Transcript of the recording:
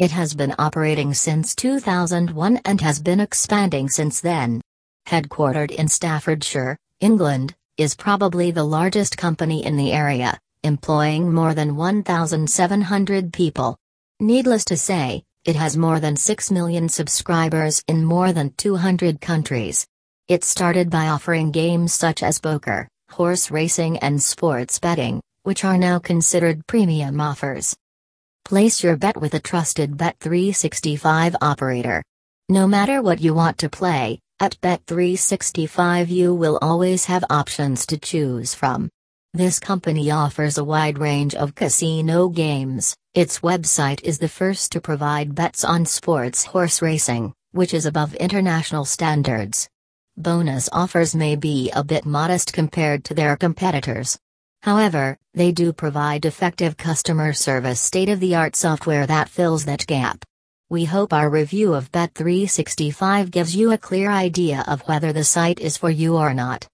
It has been operating since 2001 and has been expanding since then. Headquartered in Staffordshire, England, is probably the largest company in the area, employing more than 1,700 people. Needless to say, it has more than 6 million subscribers in more than 200 countries. It started by offering games such as poker, horse racing, and sports betting, which are now considered premium offers. Place your bet with a trusted Bet365 operator. No matter what you want to play, at Bet365 you will always have options to choose from. This company offers a wide range of casino games. Its website is the first to provide bets on sports horse racing, which is above international standards. Bonus offers may be a bit modest compared to their competitors. However, they do provide effective customer service state of the art software that fills that gap. We hope our review of Bet365 gives you a clear idea of whether the site is for you or not.